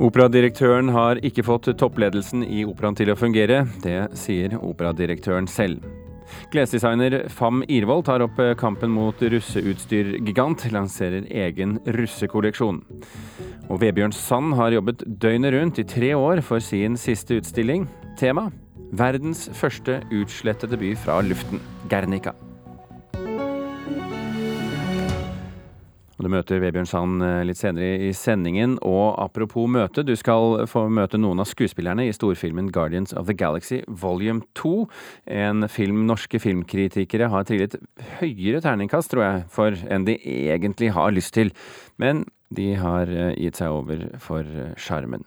Operadirektøren har ikke fått toppledelsen i operaen til å fungere. Det sier operadirektøren selv. Klesdesigner Fam Irvold tar opp kampen mot russeutstyrgigant, lanserer egen russekolleksjon. Og Vebjørn Sand har jobbet døgnet rundt i tre år for sin siste utstilling. Tema verdens første utslettede by fra luften, Guernica. Og Du møter Vebjørn Sand eh, litt senere i sendingen. Og apropos møte, du skal få møte noen av skuespillerne i storfilmen Guardians of the Galaxy volume 2. En film norske filmkritikere har trillet høyere terningkast, tror jeg, for enn de egentlig har lyst til. Men de har eh, gitt seg over for eh, sjarmen.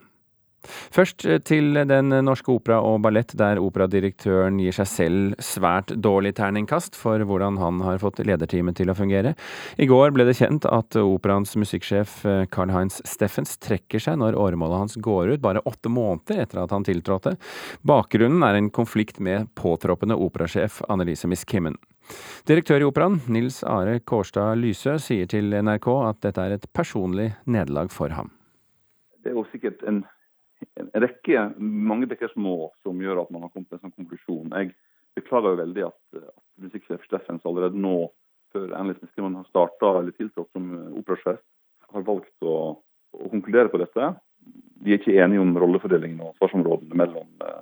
Først eh, til Den norske opera og ballett, der operadirektøren gir seg selv svært dårlig terningkast for hvordan han har fått lederteamet til å fungere. I går ble det kjent at operaens musikksjef Carl-Heinz eh, Steffens trekker seg når åremålet hans går ut, bare åtte måneder etter at han tiltrådte. Bakgrunnen er en konflikt med påtroppende operasjef Annelise Miss Kimmen. Direktør i operaen, Nils Are Kårstad Lysø, sier til NRK at dette er et personlig nederlag for ham. Det er jo sikkert en en rekke, mange bekker små, som gjør at man har kommet til en sånn konklusjon. Jeg beklager jo veldig at, at musikksjef Steffens allerede nå, før Miskreman har starta eller tiltrådt som eh, operasjef, har valgt å, å, konkludere på dette. De er ikke enige om rollefordelingen og ansvarsområdene mellom, eh,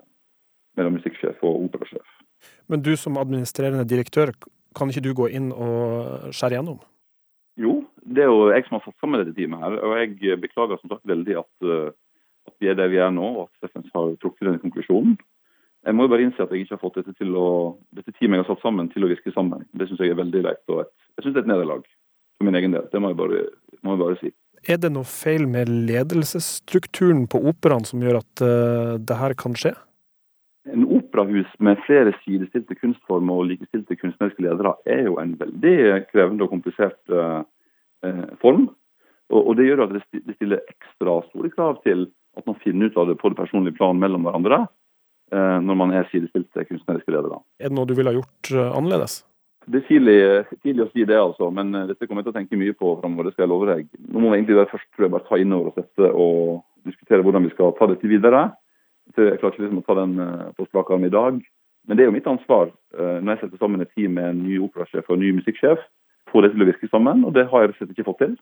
mellom musikksjef og operasjef. Men du som administrerende direktør, kan ikke du gå inn og skjære gjennom? Jo, det er jo jeg som har fått sammen dette teamet her. Og jeg beklager som sagt veldig at uh, at vi er der vi er nå, og at Steffens har trukket denne konklusjonen. Jeg må jo bare innse at jeg ikke har fått dette, til å, dette teamet jeg har satt sammen, til å virke sammen. Det syns jeg er veldig leit. og et, Jeg syns det er et nederlag for min egen del. Det må jeg bare, må jeg bare si. Er det noe feil med ledelsesstrukturen på operaen som gjør at uh, det her kan skje? En operahus med flere sidestilte kunstformer og likestilte kunstneriske ledere er jo en veldig krevende og komplisert uh, uh, form. Og, og, Det gjør at det stiller ekstra store krav til at man finner ut av det på det personlige plan mellom hverandre eh, når man er sidestilte kunstneriske ledere. Er det noe du ville ha gjort eh, annerledes? Det er tidlig, tidlig, å si det, altså, men eh, dette kommer jeg til å tenke mye på framover. Det skal jeg love deg. Nå må vi egentlig først tror jeg, bare ta inn over oss dette og diskutere hvordan vi skal ta dette videre. Jeg klarer ikke liksom å ta den på strak arm i dag. Men det er jo mitt ansvar når jeg setter sammen et team med en ny operasjef og en ny musikksjef, få det til å virke sammen. Og det har jeg rett og slett ikke fått til.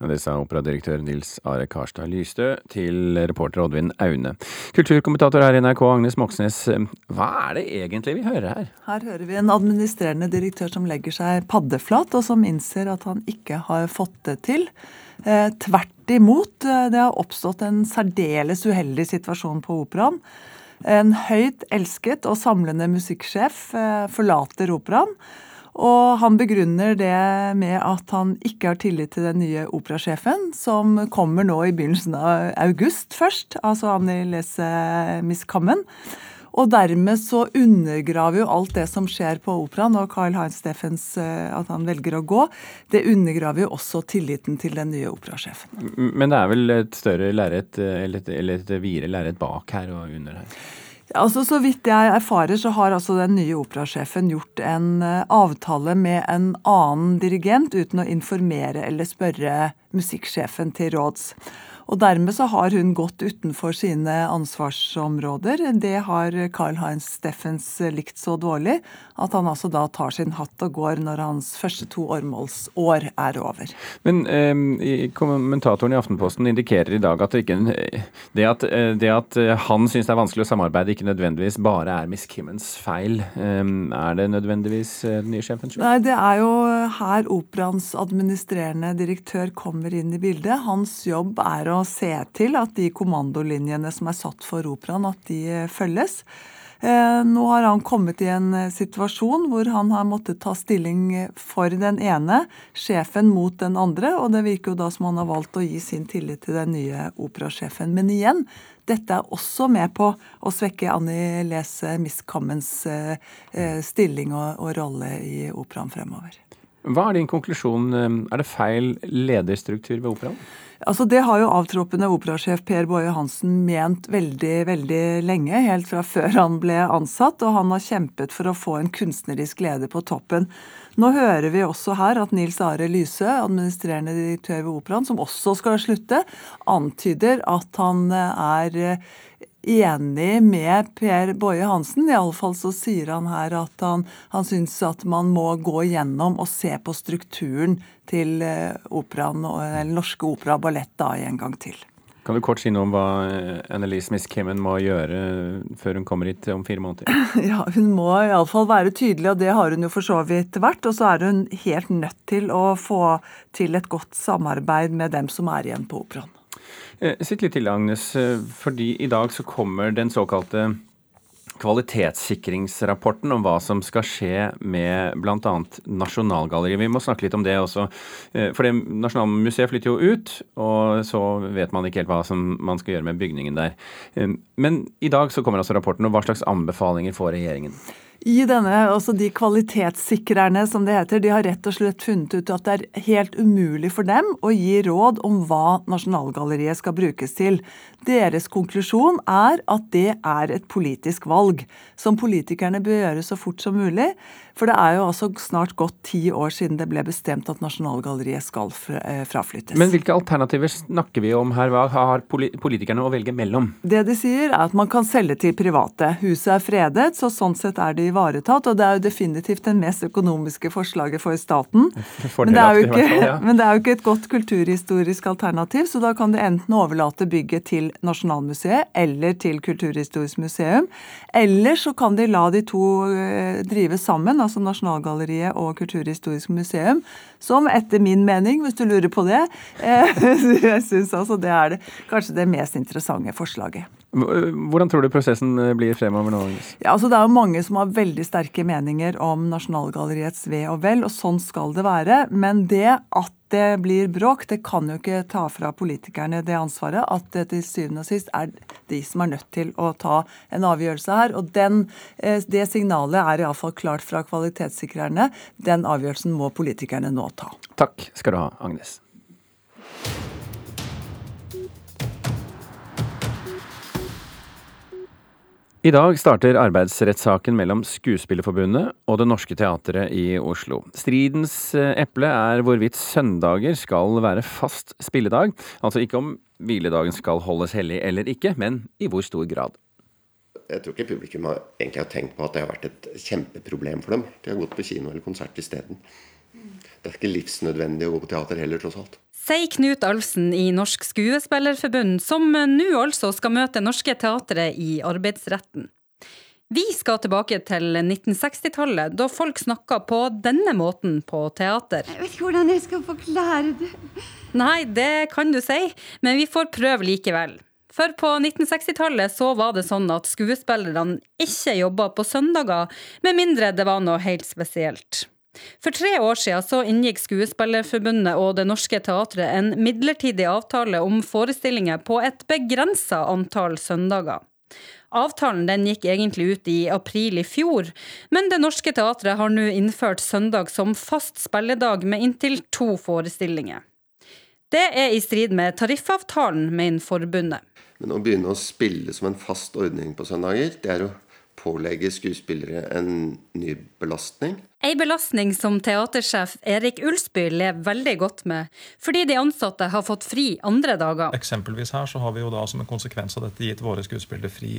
Det sa operadirektør Nils Are Karstad Lystø til reporter Oddvin Aune. Kulturkommentator her i NRK, Agnes Moxnes. Hva er det egentlig vi hører her? Her hører vi en administrerende direktør som legger seg paddeflat, og som innser at han ikke har fått det til. Eh, tvert imot, eh, det har oppstått en særdeles uheldig situasjon på operaen. En høyt elsket og samlende musikksjef eh, forlater operaen. Og han begrunner det med at han ikke har tillit til den nye operasjefen, som kommer nå i begynnelsen av august først, altså Annie Lese Miss Kammen. Og dermed så undergraver jo alt det som skjer på operaen, og Carl Heinz Steffens eh, at han velger å gå, det undergraver jo også tilliten til den nye operasjefen. Men det er vel et større lerret, eh, eller et, eller et videre lerret bak her og under her? Altså, Så vidt jeg erfarer, så har altså den nye operasjefen gjort en eh, avtale med en annen dirigent uten å informere eller spørre musikksjefen til råds. Og dermed så har hun gått utenfor sine ansvarsområder. Det har Carl-Heinz Steffens likt så dårlig at han altså da tar sin hatt og går når hans første to årmålsår er over. Men eh, kommentatoren i Aftenposten indikerer i dag at det, ikke, det, at, eh, det at han syns det er vanskelig å samarbeide, ikke nødvendigvis bare er Miss Kimmens feil. Eh, er det nødvendigvis eh, den nye sjefens skyld? Nei, det er jo her operaens administrerende direktør kommer inn i bildet. Hans jobb er å se til at de kommandolinjene som er satt for operaen, at de eh, følges. Eh, nå har han kommet i en eh, situasjon hvor han har måttet ta stilling for den ene, sjefen mot den andre, og det virker jo da som han har valgt å gi sin tillit til den nye operasjefen. Men igjen, dette er også med på å svekke Annie Lese Miss Commons stilling og rolle i operaen fremover. Hva er din konklusjon? Er det feil lederstruktur ved operaen? Altså Det har jo avtroppende operasjef Per Boje Hansen ment veldig veldig lenge, helt fra før han ble ansatt, og han har kjempet for å få en kunstnerisk leder på toppen. Nå hører vi også her at Nils Are Lyse, administrerende direktør ved Operaen, som også skal slutte, antyder at han er enig med Per Boje Hansen. Iallfall så sier han her at han, han syns at man må gå gjennom og se på strukturen til operan operaen, eller Norske Opera og Ballett da en gang til. Kan du kort si noe om hva eh, Annelise Miss Kimmen må gjøre før hun kommer hit om fire måneder? Ja, Hun må iallfall være tydelig, og det har hun jo for så vidt vært. Og så er hun helt nødt til å få til et godt samarbeid med dem som er igjen på operaen. Eh, sitt litt til, Agnes, eh, fordi i dag så kommer den såkalte kvalitetssikringsrapporten om hva som skal skje med bl.a. Nasjonalgalleriet. Vi må snakke litt om det også. Eh, for det Nasjonalmuseet flytter jo ut, og så vet man ikke helt hva som man skal gjøre med bygningen der. Men i dag så kommer altså rapporten, og hva slags anbefalinger får regjeringen? I denne, altså De kvalitetssikrerne, som det heter, de har rett og slett funnet ut at det er helt umulig for dem å gi råd om hva Nasjonalgalleriet skal brukes til. Deres konklusjon er at det er et politisk valg, som politikerne bør gjøre så fort som mulig. For det er jo altså snart gått ti år siden det ble bestemt at Nasjonalgalleriet skal eh, fraflyttes. Men hvilke alternativer snakker vi om her? Hva har politikerne å velge mellom? Det de sier er at man kan selge til private. Huset er fredet, så sånn sett er det ivaretatt. Og det er jo definitivt det mest økonomiske forslaget for staten. Men det, ikke, men det, er jo ikke, et godt kulturhistorisk alternativ, så da kan de enten overlate bygget til Nasjonalmuseet eller til Kulturhistorisk museum. Eller så kan de la de to eh, drive sammen. altså altså Nasjonalgalleriet og Kulturhistorisk museum, som etter min mening, hvis du lurer på det, eh, jeg syns altså det er det, kanskje det mest interessante forslaget. Hvordan tror du prosessen eh, blir fremover nå? Ja, altså Det er jo mange som har veldig sterke meninger om Nasjonalgalleriets ve og vel, og sånn skal det være. Men det at det blir bråk, det kan jo ikke ta fra politikerne det ansvaret. At det til syvende og sist er de som er nødt til å ta en avgjørelse her. Og den, eh, det signalet er iallfall klart fra kvalitetssikrerne. Den avgjørelsen må politikerne nå ta. Takk skal du ha, Agnes. I dag starter arbeidsrettssaken mellom Skuespillerforbundet og Det Norske Teatret i Oslo. Stridens eh, eple er hvorvidt søndager skal være fast spilledag. Altså ikke om hviledagen skal holdes hellig eller ikke, men i hvor stor grad. Jeg tror ikke publikum har, egentlig har tenkt på at det har vært et kjempeproblem for dem. De har gått på kino eller konsert isteden. Det er ikke livsnødvendig å gå på teater heller, tross alt sier Knut Alfsen i Norsk Skuespillerforbund, som nå altså skal møte Norske Teatret i arbeidsretten. Vi skal tilbake til 1960-tallet, da folk snakka på denne måten på teater. Jeg vet ikke hvordan jeg skal forklare det. Nei, det kan du si, men vi får prøve likevel. For på 1960-tallet så var det sånn at skuespillerne ikke jobba på søndager, med mindre det var noe helt spesielt. For tre år siden så inngikk Skuespillerforbundet og Det Norske Teatret en midlertidig avtale om forestillinger på et begrensa antall søndager. Avtalen den gikk egentlig ut i april i fjor, men Det Norske Teatret har nå innført søndag som fast spilledag med inntil to forestillinger. Det er i strid med tariffavtalen, mener forbundet. Men å begynne å spille som en fast ordning på søndager, det er jo pålegge skuespillere en ny belastning. Ei belastning som teatersjef Erik Ulsby lever veldig godt med, fordi de ansatte har fått fri andre dager. Eksempelvis her så har vi jo da som en konsekvens av dette gitt våre skuespillere fri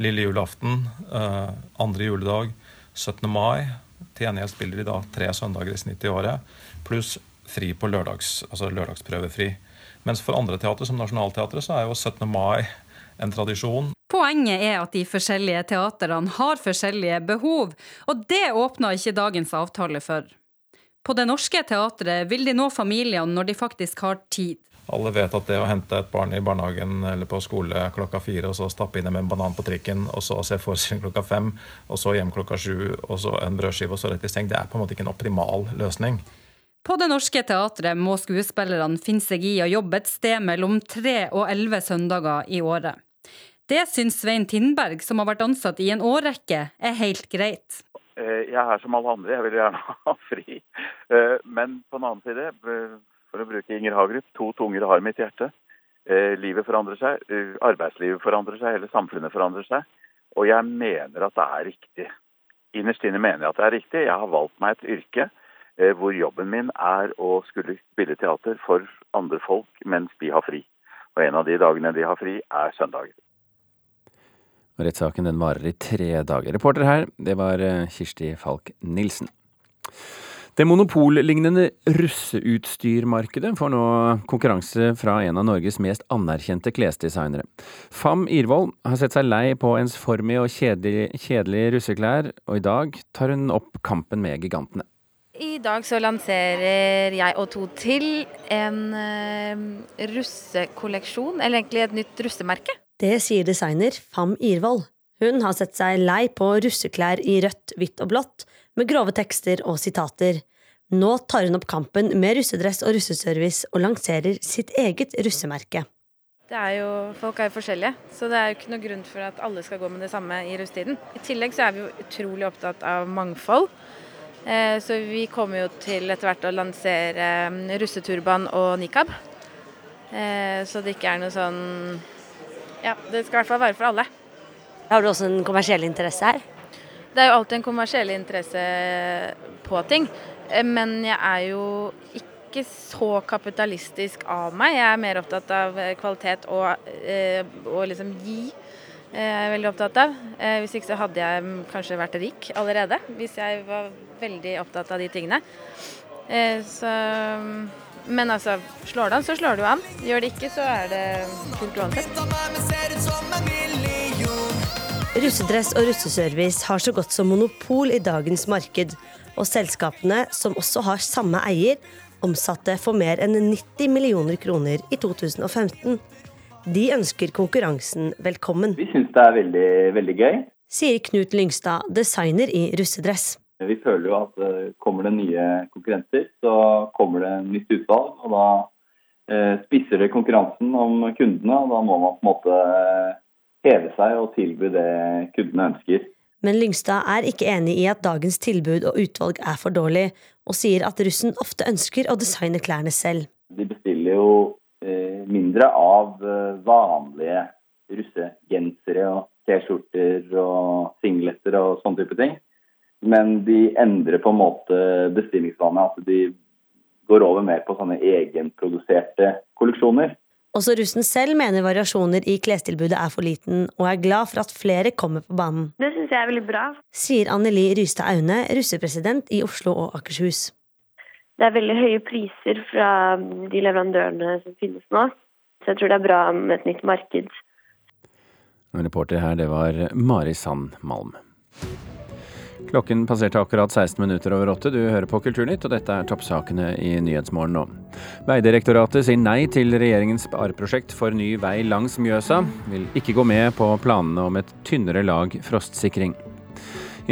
lille julaften, eh, andre juledag, 17. mai. Til gjengjeld spiller de da tre søndager i snitt i året, pluss fri på lørdags, altså lørdagsprøvefri. Mens for andre teatre, som Nationaltheatret, så er jo 17. mai en tradisjon. Poenget er at de forskjellige teatrene har forskjellige behov, og det åpner ikke dagens avtale for. På Det Norske Teatret vil de nå familiene når de faktisk har tid. Alle vet at det å hente et barn i barnehagen eller på skole klokka fire, og så stappe inn med en banan på trikken, og så se forestilling klokka fem, og så hjem klokka sju, og så en brødskive, og så rett i seng, det er på en måte ikke en optimal løsning. På Det Norske Teatret må skuespillerne finne seg i å jobbe et sted mellom tre og elleve søndager i året. Det syns Svein Tindberg, som har vært ansatt i en årrekke, er helt greit. Eh, jeg er som alle andre, jeg vil gjerne ha fri. Eh, men på den annen side, eh, for å bruke Inger Hagerup, to tunger har mitt hjerte. Livet forandrer seg, arbeidslivet forandrer seg, hele samfunnet forandrer seg. Og jeg mener at det er riktig. Innerst inne mener jeg at det er riktig. Jeg har valgt meg et yrke hvor jobben min er å skulle spille teater for andre folk mens de har fri. Og en av de dagene de har fri, er søndager. Rettssaken den varer i tre dager. Reporter her, det var eh, Kirsti Falk Nilsen. Det monopollignende russeutstyrmarkedet får nå konkurranse fra en av Norges mest anerkjente klesdesignere. Fam Irvold har sett seg lei på ens formige og kjedelige, kjedelige russeklær, og i dag tar hun opp kampen med gigantene. I dag så lanserer jeg og to til en uh, russekolleksjon, eller egentlig et nytt russemerke. Det sier designer Fam Irvold. Hun har sett seg lei på russeklær i rødt, hvitt og blått, med grove tekster og sitater. Nå tar hun opp kampen med russedress og russeservice og lanserer sitt eget russemerke. Det er jo, folk er jo forskjellige, så det er jo ikke noe grunn for at alle skal gå med det samme i russetiden. I tillegg så er vi jo utrolig opptatt av mangfold. Eh, så vi kommer jo til etter hvert å lansere mm, russeturban og nikab. Eh, så det ikke er noe sånn ja, det skal i hvert fall være for alle. Har du også en kommersiell interesse her? Det er jo alltid en kommersiell interesse på ting. Eh, men jeg er jo ikke så kapitalistisk av meg. Jeg er mer opptatt av eh, kvalitet og, eh, og liksom gi. Jeg er veldig opptatt av. Hvis ikke så hadde jeg kanskje vært rik allerede. Hvis jeg var veldig opptatt av de tingene. Så men altså, slår det an, så slår det jo an. Gjør det ikke, så er det kult uansett. Russedress og russeservice har så godt som monopol i dagens marked. Og selskapene, som også har samme eier, omsatte for mer enn 90 millioner kroner i 2015. De ønsker konkurransen velkommen. Vi syns det er veldig, veldig gøy. Sier Knut Lyngstad, designer i russedress. Vi føler jo at eh, kommer det nye konkurrenter, så kommer det nytt utvalg. Og da eh, spisser det konkurransen om kundene, og da må man på en måte eh, heve seg og tilby det kundene ønsker. Men Lyngstad er ikke enig i at dagens tilbud og utvalg er for dårlig, og sier at russen ofte ønsker å designe klærne selv. De bestiller jo mindre av vanlige russegensere og T-skjorter og singleter og sånne type ting. Men de endrer på en måte bestillingsvanene. Altså de går over mer på sånne egenproduserte kolleksjoner. Også russen selv mener variasjoner i klestilbudet er for liten, og er glad for at flere kommer på banen. Det syns jeg er veldig bra. Sier Anneli Rystad Aune, russepresident i Oslo og Akershus. Det er veldig høye priser fra de leverandørene som finnes nå, så jeg tror det er bra med et nytt marked. Reporter her, det var Mari Sand Malm. Klokken passerte akkurat 16 minutter over åtte. Du hører på Kulturnytt, og dette er toppsakene i Nyhetsmorgen nå. Veidirektoratet sier nei til regjeringens spareprosjekt for ny vei langs Mjøsa. Vil ikke gå med på planene om et tynnere lag frostsikring.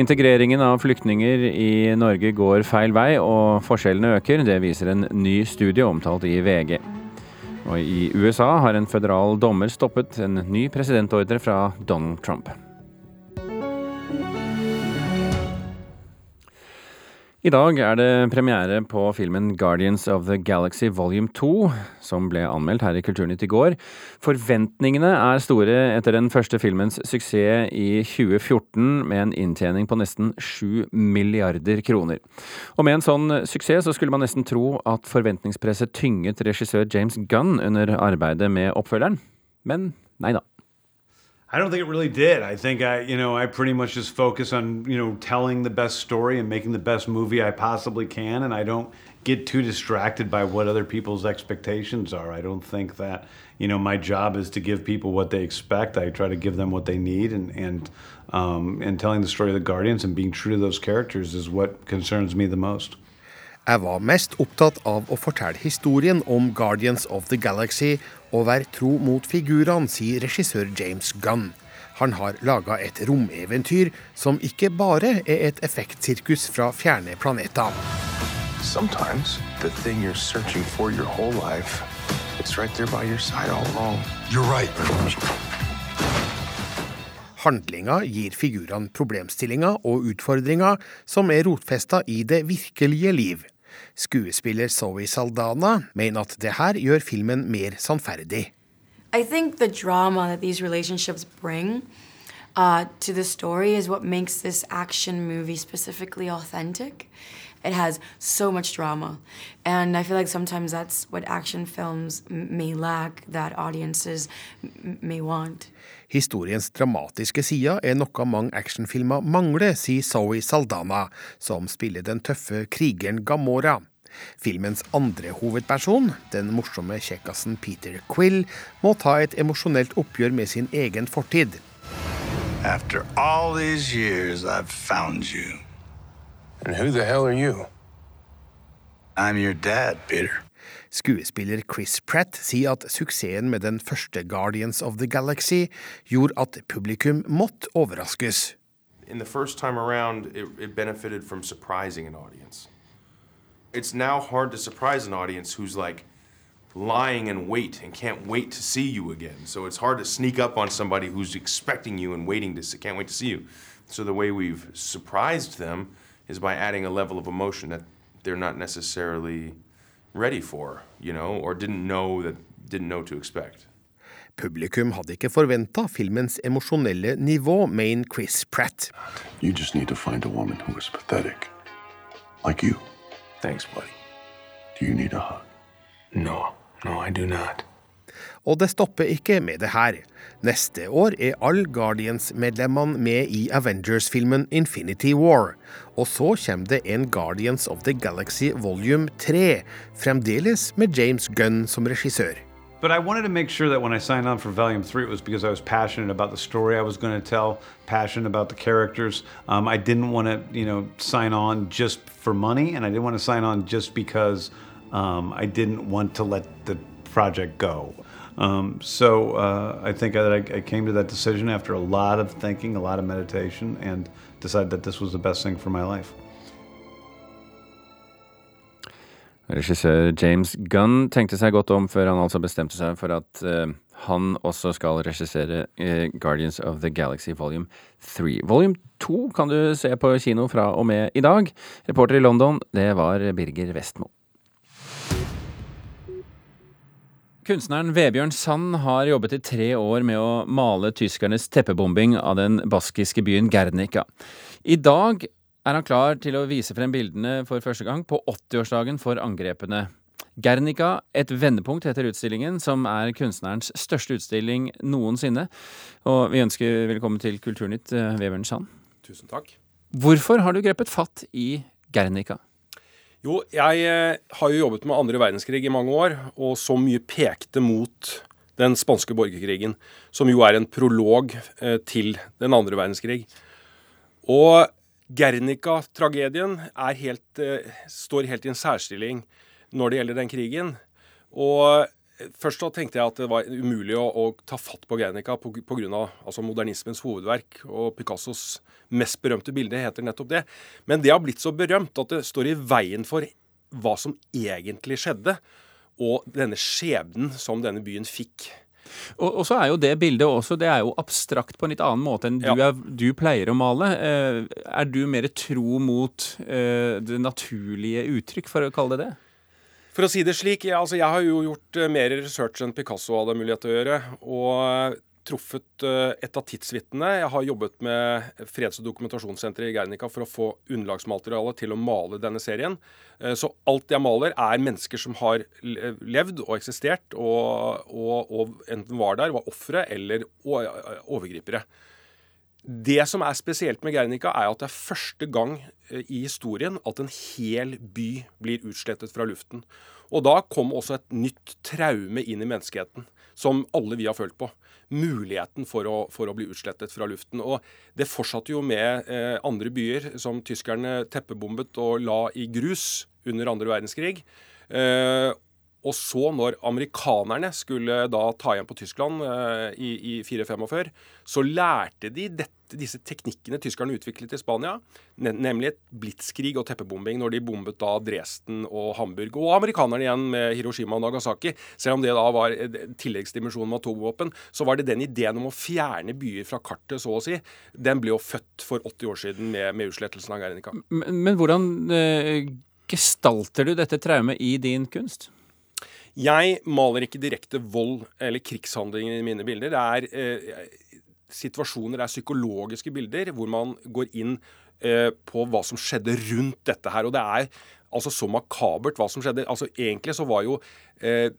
Integreringen av flyktninger i Norge går feil vei, og forskjellene øker. Det viser en ny studie omtalt i VG. Og I USA har en føderal dommer stoppet en ny presidentordre fra Donald Trump. I dag er det premiere på filmen Guardians of the Galaxy Volume 2, som ble anmeldt her i Kulturnytt i går. Forventningene er store etter den første filmens suksess i 2014, med en inntjening på nesten 7 milliarder kroner. Og med en sånn suksess så skulle man nesten tro at forventningspresset tynget regissør James Gunn under arbeidet med oppfølgeren, men nei da. I don't think it really did. I think I, you know, I pretty much just focus on, you know, telling the best story and making the best movie I possibly can, and I don't get too distracted by what other people's expectations are. I don't think that, you know, my job is to give people what they expect. I try to give them what they need, and and um, and telling the story of the Guardians and being true to those characters is what concerns me the most. Jeg var mest opptatt av å fortelle historien om Guardians of the Galaxy og være tro mot figurene, sier regissør James Gunn. Han har laga et romeventyr som ikke bare er et effektsirkus fra fjerne planeter. Sometimes the thing you're searching for your whole life, it's right there by your side all along. You're right. Handlinga gir figurene problemstillinger og utfordringer som er rotfesta i det virkelige liv. Skuespiller Zoe Saldana mener at det her gjør filmen mer sannferdig. I think the drama that these relationships bring uh, to the story is what makes this action movie specifically authentic. It has so much drama. And I feel like sometimes that's what action films may lack, that audiences may want. Historiens dramatiske sider er noe mange actionfilmer mangler, sier Zoe Saldana, som spiller den tøffe krigeren Gamora. Filmens andre hovedperson, den morsomme kjekkasen Peter Quill, må ta et emosjonelt oppgjør med sin egen fortid. After all these years, I've found you. And who the hell are you? I'm your dad, Peter. Skuespiller Chris Pratt sier at suksessen med den første Guardians of the Galaxy gjorde at publikum måtte overraskes. In the first time around, it, it benefited from surprising an audience. It's now hard to surprise an audience who's like lying in wait and can't wait to see you again. So it's hard to sneak up on somebody who's expecting you and waiting to see, can't wait to see you. So the way we've surprised them is by adding a level of emotion that they're not necessarily ready for, you know, or didn't know that didn't know to expect. Publikum hadde ikke forventa filmens emosjonelle nivå, mener Chris Pratt. You just need to find a woman who is pathetic. Like you. Thanks, buddy. Do you need a hug? No, no, I do not. Og det stopper ikke med det her. Neste år er alle Guardians-medlemmene med i Avengers-filmen Infinity War. Og så kommer det en Guardians of the Galaxy volume 3, fremdeles med James Gunn som regissør. But I wanted to make sure that when I signed on for Volume 3, it was because I was passionate about the story I was going to tell, passionate about the characters. Um, I didn't want to, you know, sign on just for money, and I didn't want to sign on just because um, I didn't want to let the project go. Um, so uh, I think I, I came to that decision after a lot of thinking, a lot of meditation, and decided that this was the best thing for my life. Regissør James Gunn tenkte seg godt om før han altså bestemte seg for at uh, han også skal regissere uh, Guardians of the Galaxy Volume 3. Volume 2 kan du se på kino fra og med i dag. Reporter i London, det var Birger Vestmo. Kunstneren Vebjørn Sand har jobbet i tre år med å male tyskernes teppebombing av den baskiske byen Gernika. I dag er han klar til å vise frem bildene for første gang på 80-årsdagen for angrepene. Gernika, et vendepunkt, heter utstillingen, som er kunstnerens største utstilling noensinne. Og vi ønsker velkommen til Kulturnytt, eh, Vebjørn Sand. Tusen takk. Hvorfor har du grepet fatt i Guernica? Jo, jeg eh, har jo jobbet med andre verdenskrig i mange år, og så mye pekte mot den spanske borgerkrigen, som jo er en prolog eh, til den andre verdenskrig. Og Gernica-tragedien eh, står helt i en særstilling når det gjelder den krigen. Og Først da tenkte jeg at det var umulig å, å ta fatt på Guernica pga. Altså modernismens hovedverk. Og Picassos mest berømte bilde heter nettopp det. Men det har blitt så berømt at det står i veien for hva som egentlig skjedde. Og denne skjebnen som denne byen fikk. Og, og, så er jo det bildet også det er jo abstrakt på en litt annen måte enn du, er, du pleier å male. Eh, er du mer tro mot eh, det naturlige uttrykk, for å kalle det det? For å si det slik, jeg, altså, jeg har jo gjort uh, mer research enn Picasso hadde mulighet til å gjøre. Og truffet uh, et av tidsvitnene. Jeg har jobbet med Freds- og dokumentasjonssenteret i Guernica for å få underlagsmateriale til å male denne serien. Så alt jeg maler, er mennesker som har levd og eksistert, og, og, og enten var der, var ofre eller overgripere. Det som er spesielt med Guernica, er at det er første gang eh, i historien at en hel by blir utslettet fra luften. Og da kom også et nytt traume inn i menneskeheten, som alle vi har følt på. Muligheten for å, for å bli utslettet fra luften. Og det fortsatte jo med eh, andre byer som tyskerne teppebombet og la i grus under andre verdenskrig. Eh, Og så, når amerikanerne skulle da ta igjen på Tyskland eh, i, i 445, så lærte de dette, disse teknikkene tyskerne utviklet i Spania, ne nemlig et blitskrig og teppebombing når de bombet da Dresden og Hamburg. Og amerikanerne igjen med Hiroshima og Nagasaki. Selv om det da var tilleggsdimensjonen med atomvåpen, så var det den ideen om å fjerne byer fra kartet, så å si, den ble jo født for 80 år siden med, med utslettelsen av Guernica. Men, men hvordan eh, gestalter du dette traumet i din kunst? Jeg maler ikke direkte vold eller krigshandlinger i mine bilder. Det er eh, situasjoner, det er psykologiske bilder hvor man går inn eh, på hva som skjedde rundt dette her. Og det er altså så makabert hva som skjedde. Altså Egentlig så var jo eh,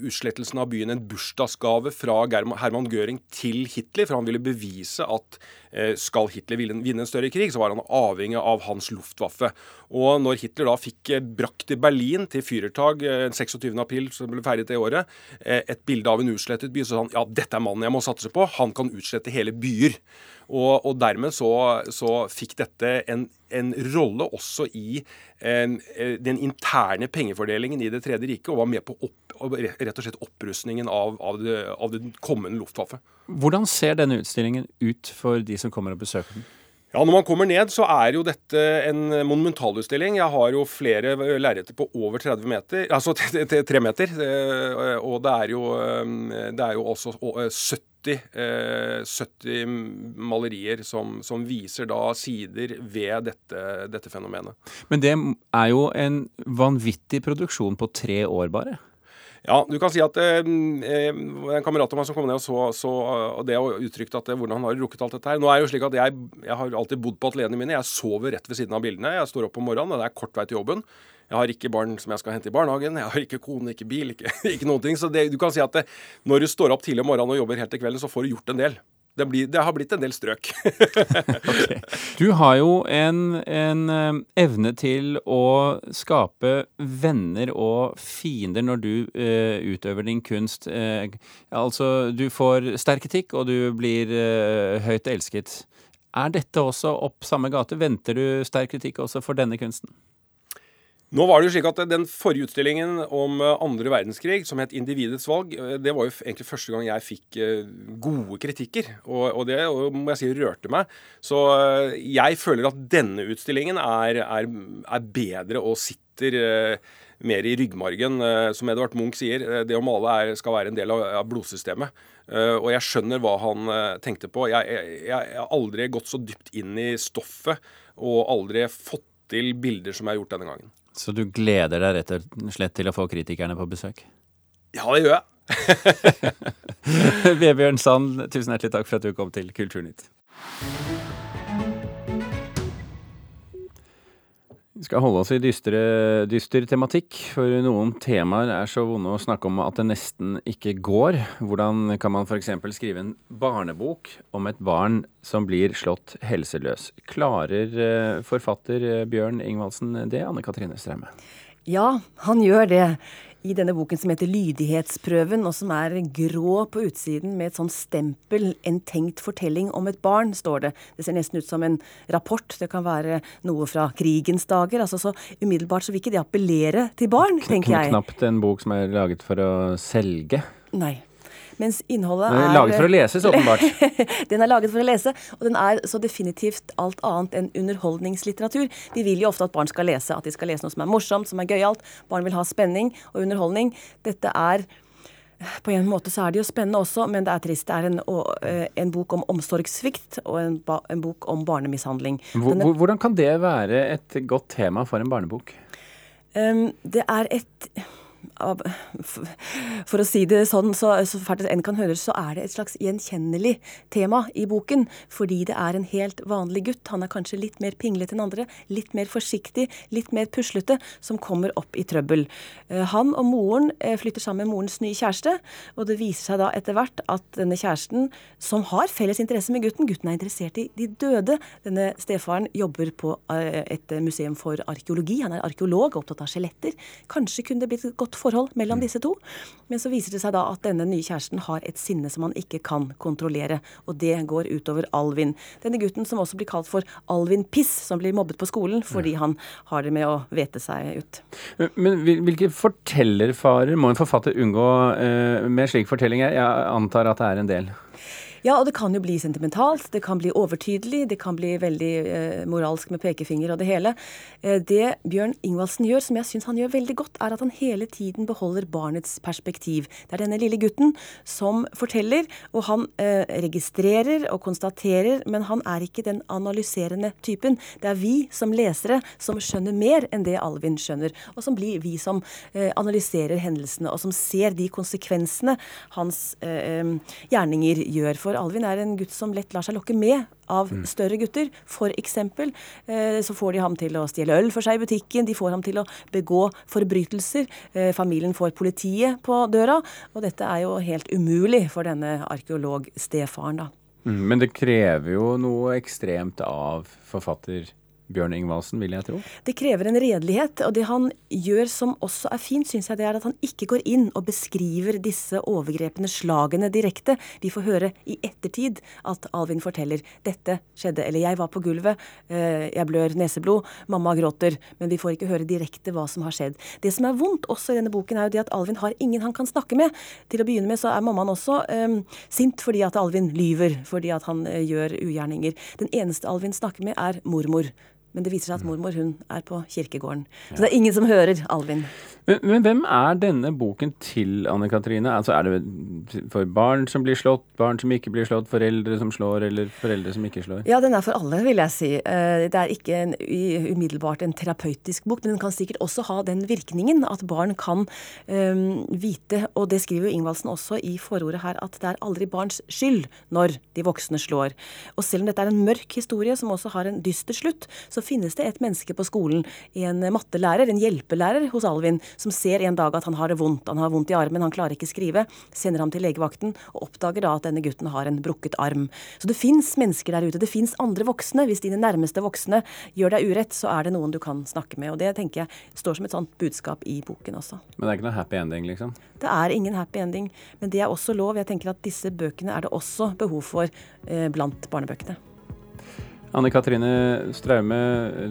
utslettelsen av byen en bursdagsgave fra Herman Göring til Hitler, for han ville bevise at eh, skal Hitler vinne en større krig, så var han avhengig av hans Luftwaffe. Og når Hitler da fikk eh, brakt til Berlin, til Fyrertag, eh, 26. april, som ble feiret det året, eh, et bilde av en utslettet by, så sa han ja, dette er mannen jeg må satse på, han kan utslette hele byer. Og, og dermed så, så, fikk dette en, en rolle også i en, eh, den interne pengefordelingen i Det tredje riket, og var med på opp, rett og slett opprustningen av, av, det, av det kommende Luftwaffe. Hvordan ser denne utstillingen ut for de som kommer og besøker den? Ja, Når man kommer ned, så er jo dette en monumentalutstilling. Jeg har jo flere lerreter på over 30 meter, altså 3 meter. Eh, og det er jo, eh, det er jo også 70 70, malerier som, som, viser da sider ved dette, dette fenomenet. Men det er jo en vanvittig produksjon på tre år, bare? Ja, du kan si at eh, en kamerat av meg som kom ned og så, så det og uttrykte at hvordan har rukket alt dette her. Nå er det jo slik at jeg, jeg har alltid bodd på atelierene mine. Jeg sover rett ved siden av bildene. Jeg står opp om morgenen, og det er kort vei til jobben. Jeg har ikke barn som jeg skal hente i barnehagen. Jeg har ikke kone, ikke bil, ikke, ikke noen ting. Så det, du kan si at det, når du står opp tidlig om morgenen og jobber helt til kvelden, så får du gjort en del det, blir, det, har blitt en del strøk. okay. Du har jo en, en, eh, evne til å skape venner og fiender når du uh, utøver din kunst. Uh, altså, du får sterk kritikk, og du blir uh, høyt elsket. Er dette også opp samme gate? Venter du sterk kritikk også for denne kunsten? Nå var det jo slik at Den forrige utstillingen om eh, andre verdenskrig, som het 'Individets valg', eh, det var jo egentlig første gang jeg fikk eh, gode kritikker. Og, det må jeg si rørte meg. Så jeg føler at denne utstillingen er, er, er bedre og sitter mer i ryggmargen. Som Edvard Munch sier, det å male er, skal være en del av, av blodsystemet. Og jeg skjønner hva han tenkte på. Jeg har aldri gått så dypt inn i stoffet og aldri fått til bilder som jeg har gjort denne gangen. Så du gleder deg rett og slett til å få kritikerne på besøk? Ja, det gjør jeg. Vebjørn Sand, tusen hjertelig takk for at du kom til Kulturnytt. Vi skal holde oss i dystre, dyster tematikk, for noen temaer er så vonde å snakke om at det nesten ikke går. Hvordan kan man f.eks. skrive en barnebok om et barn som blir slått helseløs? Klarer eh, forfatter eh, Bjørn Ingvaldsen det, Anne Katrine Straume? Ja, han gjør det i denne boken som heter Lydighetsprøven, og som er grå på utsiden med et sånn stempel 'En tenkt fortelling om et barn', står det. Det ser nesten ut som en rapport. Det kan være noe fra krigens dager. altså Så umiddelbart så vil ikke det appellere til barn, tenker jeg. Knapt en bok som er laget for å selge. Nei. Mens innholdet er Den er laget for å leses, åpenbart. den er laget for å lese, og den er så definitivt alt annet enn underholdningslitteratur. De vil jo ofte at barn skal lese, at de skal lese noe som er morsomt, som er gøyalt. Barn vil ha spenning og underholdning. Dette er på en måte så er det jo spennende også, men det er trist. Det er en, eh, en bok om omsorgssvikt og en, en, bok om barnemishandling. Denne, hvordan kan det være et godt tema for en barnebok? Um, det er et for å si det sånn, så, så fælt en kan høre, så er det et slags gjenkjennelig tema i boken. Fordi det er en helt vanlig gutt. Han er kanskje litt mer pinglete enn andre. Litt mer forsiktig, litt mer puslete, som kommer opp i trøbbel. Eh, han og moren eh, flytter sammen med morens nye kjæreste, og det viser seg da etter hvert at denne kjæresten, som har felles interesse med gutten Gutten er interessert i de døde. Denne stefaren jobber på eh, et museum for arkeologi. Han er arkeolog, og opptatt av skjeletter. Kanskje kunne det blitt godt godt forhold mellom disse to. Men så viser det seg da at denne nye kjæresten har et sinne som han ikke kan kontrollere. Og det går utover Alvin. Denne gutten som også blir kalt for Alvin Piss, som blir mobbet på skolen fordi han har det med å vete seg ut. Men hvilke fortellerfarer må en forfatter unngå eh, med slik fortelling? Jeg antar at det er en del. Ja, og det kan jo bli sentimentalt, det kan bli overtydelig, det kan bli veldig eh, moralsk med pekefinger og det hele. Eh, det Bjørn Ingvaldsen gjør, som jeg syns han gjør veldig godt, er at han hele tiden beholder barnets perspektiv. Det er denne lille gutten som forteller, og han eh, registrerer og konstaterer, men han er ikke den analyserende typen. Det er vi som lesere som skjønner mer enn det Alvin skjønner, og som blir vi som eh, analyserer hendelsene, og som ser de konsekvensene hans eh, eh gjerninger gjør. For Alvin er en gutt som lett lar seg lokke med av mm. større gutter. For eksempel eh, så får de ham til å stjele øl for seg i butikken, de får ham til å begå forbrytelser. Eh, familien får politiet på døra. Og dette er jo helt umulig for denne arkeolog-stefaren, da. Mm, men det krever jo noe ekstremt av forfatter Bjørn Ingvaldsen, vil jeg tro? Det krever en redelighet. Og det han gjør som også er fint, syns jeg det er at han ikke går inn og beskriver disse overgrepene, slagene, direkte. Vi får høre i ettertid at Alvin forteller dette skjedde, eller jeg var på gulvet, eh, jeg blør neseblod, mamma gråter. Men vi får ikke høre direkte hva som har skjedd. Det som er vondt også i denne boken, er jo det at Alvin har ingen han kan snakke med. Til å begynne med så er mammaen også um, sint fordi at Alvin lyver, fordi at han uh, gjør ugjerninger. Den eneste Alvin snakker med, er mormor. Men det viser seg at mormor hun er på kirkegården. Så det er ingen som hører Alvin. Men, men, hvem er denne boken til, Anne Katrine? Altså, er det for barn som blir slått, barn som ikke blir slått, foreldre som slår, eller foreldre som ikke slår? Ja, den er for alle, vil jeg si. Eh, det er ikke en, umiddelbart en terapeutisk bok, men den kan sikkert også ha den virkningen at barn kan um, vite, og det skriver jo Ingvaldsen også i forordet her, at det er aldri barns skyld når de voksne slår. Og selv om dette er en mørk historie som også har en dyster slutt, så finnes det et menneske på skolen, en mattelærer, en hjelpelærer hos Alvin, som ser en dag at han har det vondt, han har vondt i armen, han klarer ikke skrive, sender ham til legevakten og oppdager da at denne gutten har en brukket arm. Så det fins mennesker der ute, det fins andre voksne. Hvis dine nærmeste voksne gjør deg urett, så er det noen du kan snakke med. Og det tenker jeg står som et sånt budskap i boken også. Men det er ikke noe happy ending, liksom? Det er ingen happy ending. Men det er også lov. Jeg tenker at disse bøkene er det også behov for eh, blant barnebøkene. Anne Katrine Straume,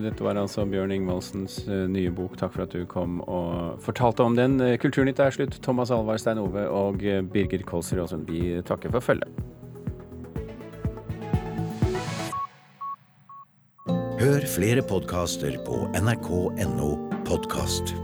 dette var altså Bjørn Ingvaldsens eh, nye bok. Takk for at du kom og fortalte om den. Eh, Kulturnytt er slutt. Thomas Alvar, Stein Ove og eh, Birger Kolsrud Aasund, vi takker for følget. Hør flere podkaster på nrk.no podkast.